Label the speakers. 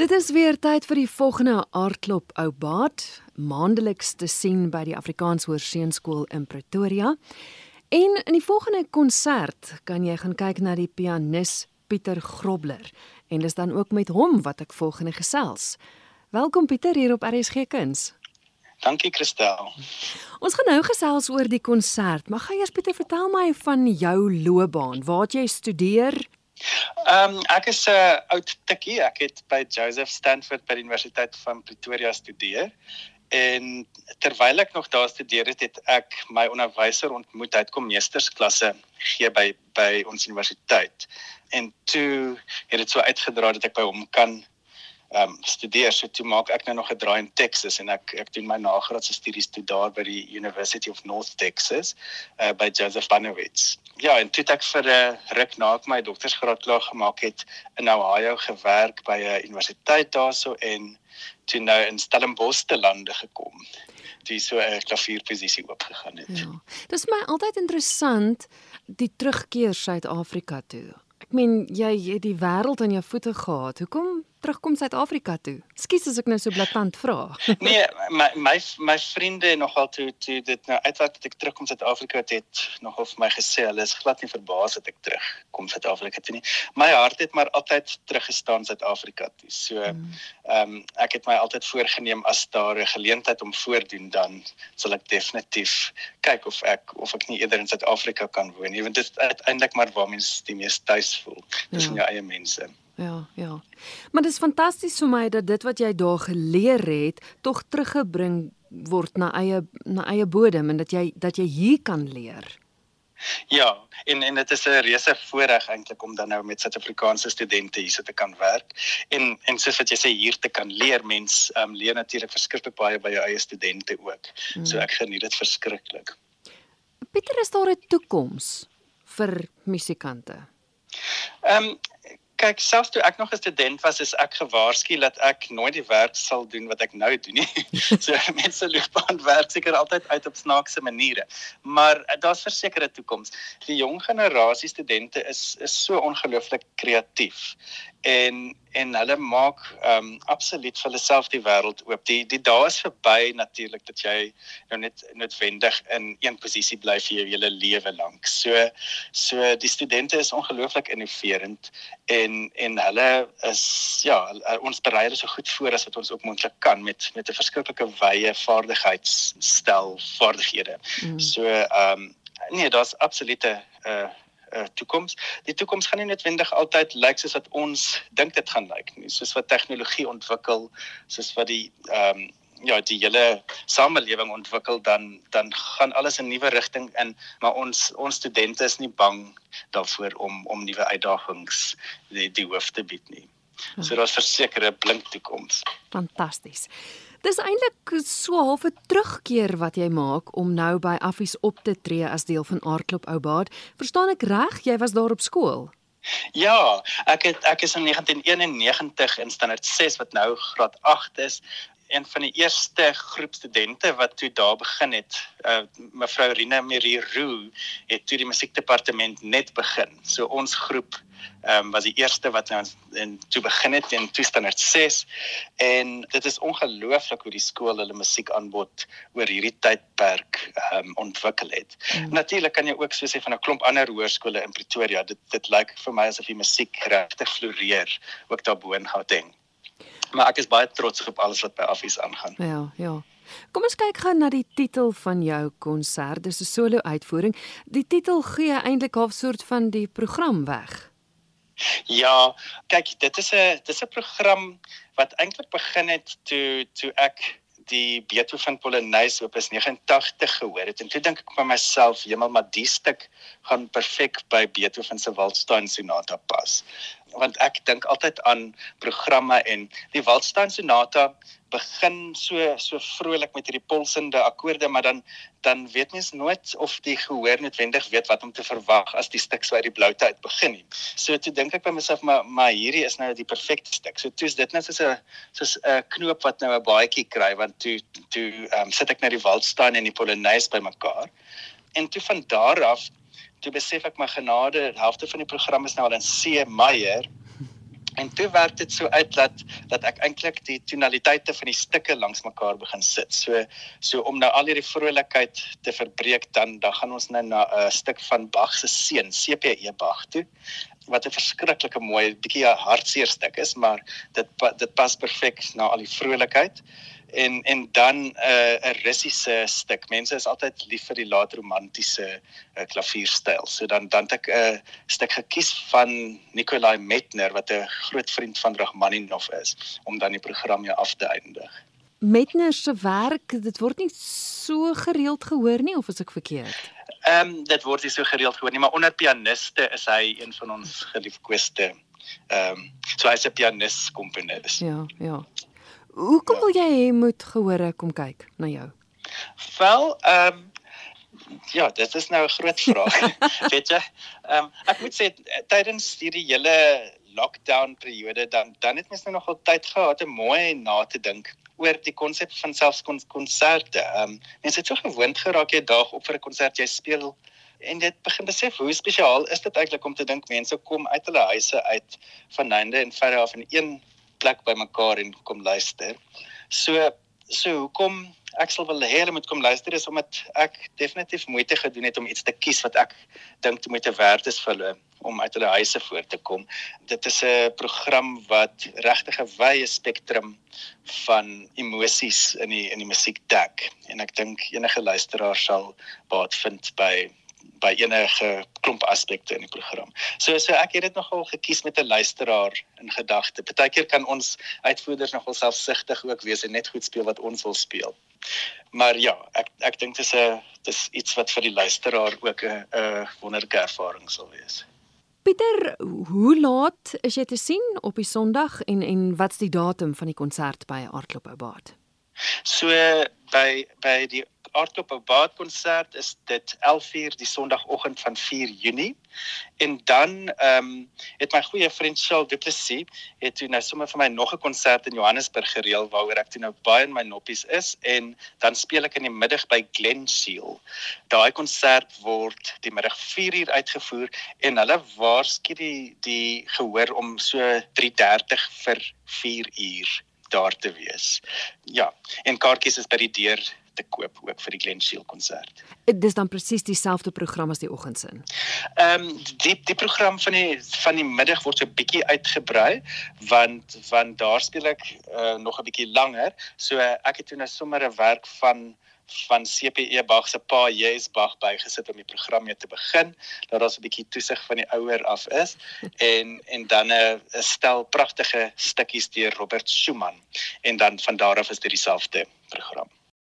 Speaker 1: Dit is weer tyd vir die volgende aardklop ou baat, maandeliks te sien by die Afrikaans Hoërseunskool in Pretoria. En in die volgende konsert kan jy gaan kyk na die pianis Pieter Grobler en dis dan ook met hom wat ek volgende gesels. Welkom Pieter hier op RSG Kuns.
Speaker 2: Dankie Christel.
Speaker 1: Ons gaan nou gesels oor die konsert, maar gaan eers Pieter vertel my van jou loopbaan. Waar het jy studeer?
Speaker 2: Ehm um, ek is 'n uh, oud tikkie. Ek het by Joseph Stanford by die Universiteit van Pretoria studeer. En terwyl ek nog daar studeer het, het ek my onderwyser ontmoet. Hy het kom meestersklasse gee by by ons universiteit. En toe het dit so uitgedra dat ek by hom kan ehm um, studeer. So toe maak ek nou nog 'n draai in Texas en ek ek doen my nagraadse studies toe daar by die University of North Texas uh, by Joseph Banowitz. Ja, en toe ek vir 'n uh, ruk na ek my doktorsgraad klaar gemaak het in Ohio gewerk by 'n universiteit daarso en toe nou in Stellenbosch te lande gekom. Dis so 'n klavierposisie oopgegaan het. Ja.
Speaker 1: Dis my altyd interessant die terugkeer Suid-Afrika toe. Ek meen jy het die wêreld aan jou voete gehad. Hoekom terugkom Suid-Afrika toe? Ekskuus as ek nou so blaatant vra.
Speaker 2: nee, my my my vriende nogal toe toe dit nou uitwerk dat ek terugkom Suid-Afrika het, het nogal vir my gesê hulle is glad nie verbaas dat ek terugkom Suid-Afrika toe nie. My hart het maar altyd teruggestaan Suid-Afrika toe. So mm. ehm um, ek het my altyd voorgenem as daar 'n geleentheid om voordoen dan sal ek definitief kyk of ek of ek nie eerder in Suid-Afrika kan woon nie want dit is uiteindelik maar waar mens die mees tuis voel. Dis ja. in jou eie mense.
Speaker 1: Ja, ja. Maar dit is fantasties vir my dat dit wat jy daar geleer het, tog teruggebring word na eie na eie bodem en dat jy dat jy hier kan leer.
Speaker 2: Ja, en en dit is 'n reuse voorreg eintlik om dan nou met Suid-Afrikaanse studente hier te kan werk en en soos wat jy sê hier te kan leer mens um, leer natuurlik verskriklik baie by jou eie studente ook. Mm. So ek geniet dit verskriklik.
Speaker 1: Pieter is daar 'n toekoms vir musikante?
Speaker 2: Ehm um, kyk selfs toe ek nog 'n student was, is ek gewaarsku dat ek nooit die werk sal doen wat ek nou doen nie. so mense loopbaan werk seker altyd uit op snaakse maniere. Maar uh, daar's versekerde toekoms. Die jong generasie studente is is so ongelooflik kreatief en en hulle maak ehm um, absoluut vir hulle self die wêreld oop. Die die dae is verby natuurlik dat jy nou net noodwendig in een posisie bly vir jou hele lewe lank. So so die studente is ongelooflik innoverend en en hulle is ja, ons berei hulle so goed voor as wat ons ook moontlik kan met met 'n verskriklike wye vaardigheidsstel vaardighede. Mm. So ehm um, nee, daar's absolute 'n uh, uh, toekoms. Die toekoms gaan nie noodwendig altyd lyk soos wat ons dink dit gaan lyk nie. Soos wat tegnologie ontwikkel, soos wat die ehm um, ja, die hele samelewing ontwikkel dan dan gaan alles in 'n nuwe rigting in, maar ons ons studente is nie bang daarvoor om om nuwe uitdagings die die hoof te bied nie. So daar's verseker 'n blink toekoms.
Speaker 1: Fantasties. Dis eintlik so half 'n terugkeer wat jy maak om nou by Affies op te tree as deel van Aardklop Oubaard. Verstaan ek reg? Jy was daar op skool.
Speaker 2: Ja, ek het ek is in 1991 in standaard 6 wat nou graad 8 is een van die eerste groep studente wat toe daar begin het. Uh mevrou Rina Marie Roo het toe die musiekdepartement net begin. So ons groep ehm um, was die eerste wat nou in toe begin het in toestandard 6 en dit is ongelooflik hoe die skool hulle musiekaanbod oor hierdie tydperk ehm um, ontwikkel het. Mm. Natuurlik kan jy ook so sê van 'n klomp ander hoërskole in Pretoria. Dit dit lyk vir my asof die musiek regtig floreer ook daarbo in Gauteng. Maar ek is baie trots op alles wat by Affies aangaan.
Speaker 1: Ja, ja. Kom ons kyk gou na die titel van jou konsert. Dis 'n solo uitvoering. Die titel gee eintlik 'n soort van die program weg.
Speaker 2: Ja, kyk, dit is 'n dis 'n program wat eintlik begin het toe toe ek die Beethoven Polonaise op 89 gehoor het en toe dink ek vir myself, "Jemal, maar die stuk gaan perfek by Beethoven se Waldstein Sonata pas." Want ek dink altyd aan programme en die Waldstein Sonata begin so so vrolik met hierdie pulsende akkoorde maar dan dan weet mens nooit of die gehoor noodwendig weet wat om te verwag as die stuk so uit die bloute uit begin nie. So toe dink ek by myself maar maar hierdie is nou die perfekte stuk. So toe is dit net soos 'n soos 'n knoop wat nou 'n baadjie kry want toe toe ehm um, sit ek nou die Waldstein en die Polonaise bymekaar. En toe van daar af toe besef ek my genade, die helfte van die program is nou al in C majeur En toe werk dit so uit dat dat ek eintlik die tonaliteite van die stukke langs mekaar begin sit. So so om nou al hierdie vrolikheid te verbreek dan dan gaan ons nou na 'n uh, stuk van Bach se seun, CPE Bach toe wat 'n verskriklike mooi bietjie hartseer stuk is, maar dit dit pas perfek na al die vrolikheid en en dan 'n uh, 'n Russiese stuk. Mense is altyd lief vir die laat romantiese uh, klavierstyl. So dan dan het ek 'n uh, stuk gekies van Nikolai Metner wat 'n groot vriend van Rachmaninov is om dan die program hier af te eindig.
Speaker 1: Metner se werk, dit word nie so gereeld gehoor nie of is ek verkeerd?
Speaker 2: Ehm um, dit word nie so gereeld gehoor nie, maar onder pianiste is hy een van ons geliefkoeste ehm um, so hy's 'n pianis komponis.
Speaker 1: Ja, ja. Hoekom ja. wil jy hê moet gehore kom kyk na jou?
Speaker 2: Wel, ehm um, ja, dit is nou 'n groot vraag. Weet jy? Ehm um, ek moet sê tydens hierdie hele lockdown periode dan dan het mens nou nogal tyd gehad om mooi na te dink oor die konsep van selfs konserte. Ehm um, mense het so gewoond geraak jy dag op vir 'n konsert jy speel en dit begin besef hoe spesiaal is dit eintlik om te dink mense kom uit hulle huise uit van einde en verre af in een plek bymekaar en kom luister. So so hoekom ek sal wil hê hulle moet kom luister is omdat ek definitief moeite gedoen het om iets te kies wat ek dink te moeite werd is vir hulle om uit hulle huise voor te kom. Dit is 'n program wat regtig 'n wye spektrum van emosies in die in die musiek dek en ek dink enige luisteraar sal baat vind by by enige klomp aspekte in die program. So so ek het dit nogal gekies met 'n luisteraar in gedagte. Partykeer kan ons uitvoerders nogal selfsugtig ook wees en net goed speel wat ons wil speel. Maar ja, ek ek dink dit is 'n dis iets wat vir die luisteraar ook 'n 'n wonderlike ervaring sal wees.
Speaker 1: Pieter, hoe laat is jy te sien op die Sondag en en wat's die datum van die konsert by Aardklop Oubaat?
Speaker 2: So by by die Aardklop op Baad konsert is dit 11uur die Sondagoggend van 4 Junie. En dan ehm um, het my goeie vriend Charles Duplessis het toe nou sommer vir my nog 'n konsert in Johannesburg gereël waaroor ek toe nou baie in my noppies is en dan speel ek in die middag by Glen Seal. Daai konsert word die middag 4uur uitgevoer en hulle waarsku die die gehoor om so 3:30 vir 4uur daar te wees. Ja, en kaartjies is by die deur te koop ook vir die Glen Shield konsert.
Speaker 1: Dis dan presies dieselfde program as die oggendsin.
Speaker 2: Ehm um, die die program van die van die middag word so 'n bietjie uitgebrei want want daar speel ek uh, nog 'n bietjie langer. So uh, ek het toe nou sommer 'n werk van van CPE Bach se pa Jes Bach bygesit om die program mee te begin dat daar 'n bietjie toesig van die ouer af is en en dan 'n stel pragtige stukkies deur Robert Schumann en dan van daar af is dit dieselfde program.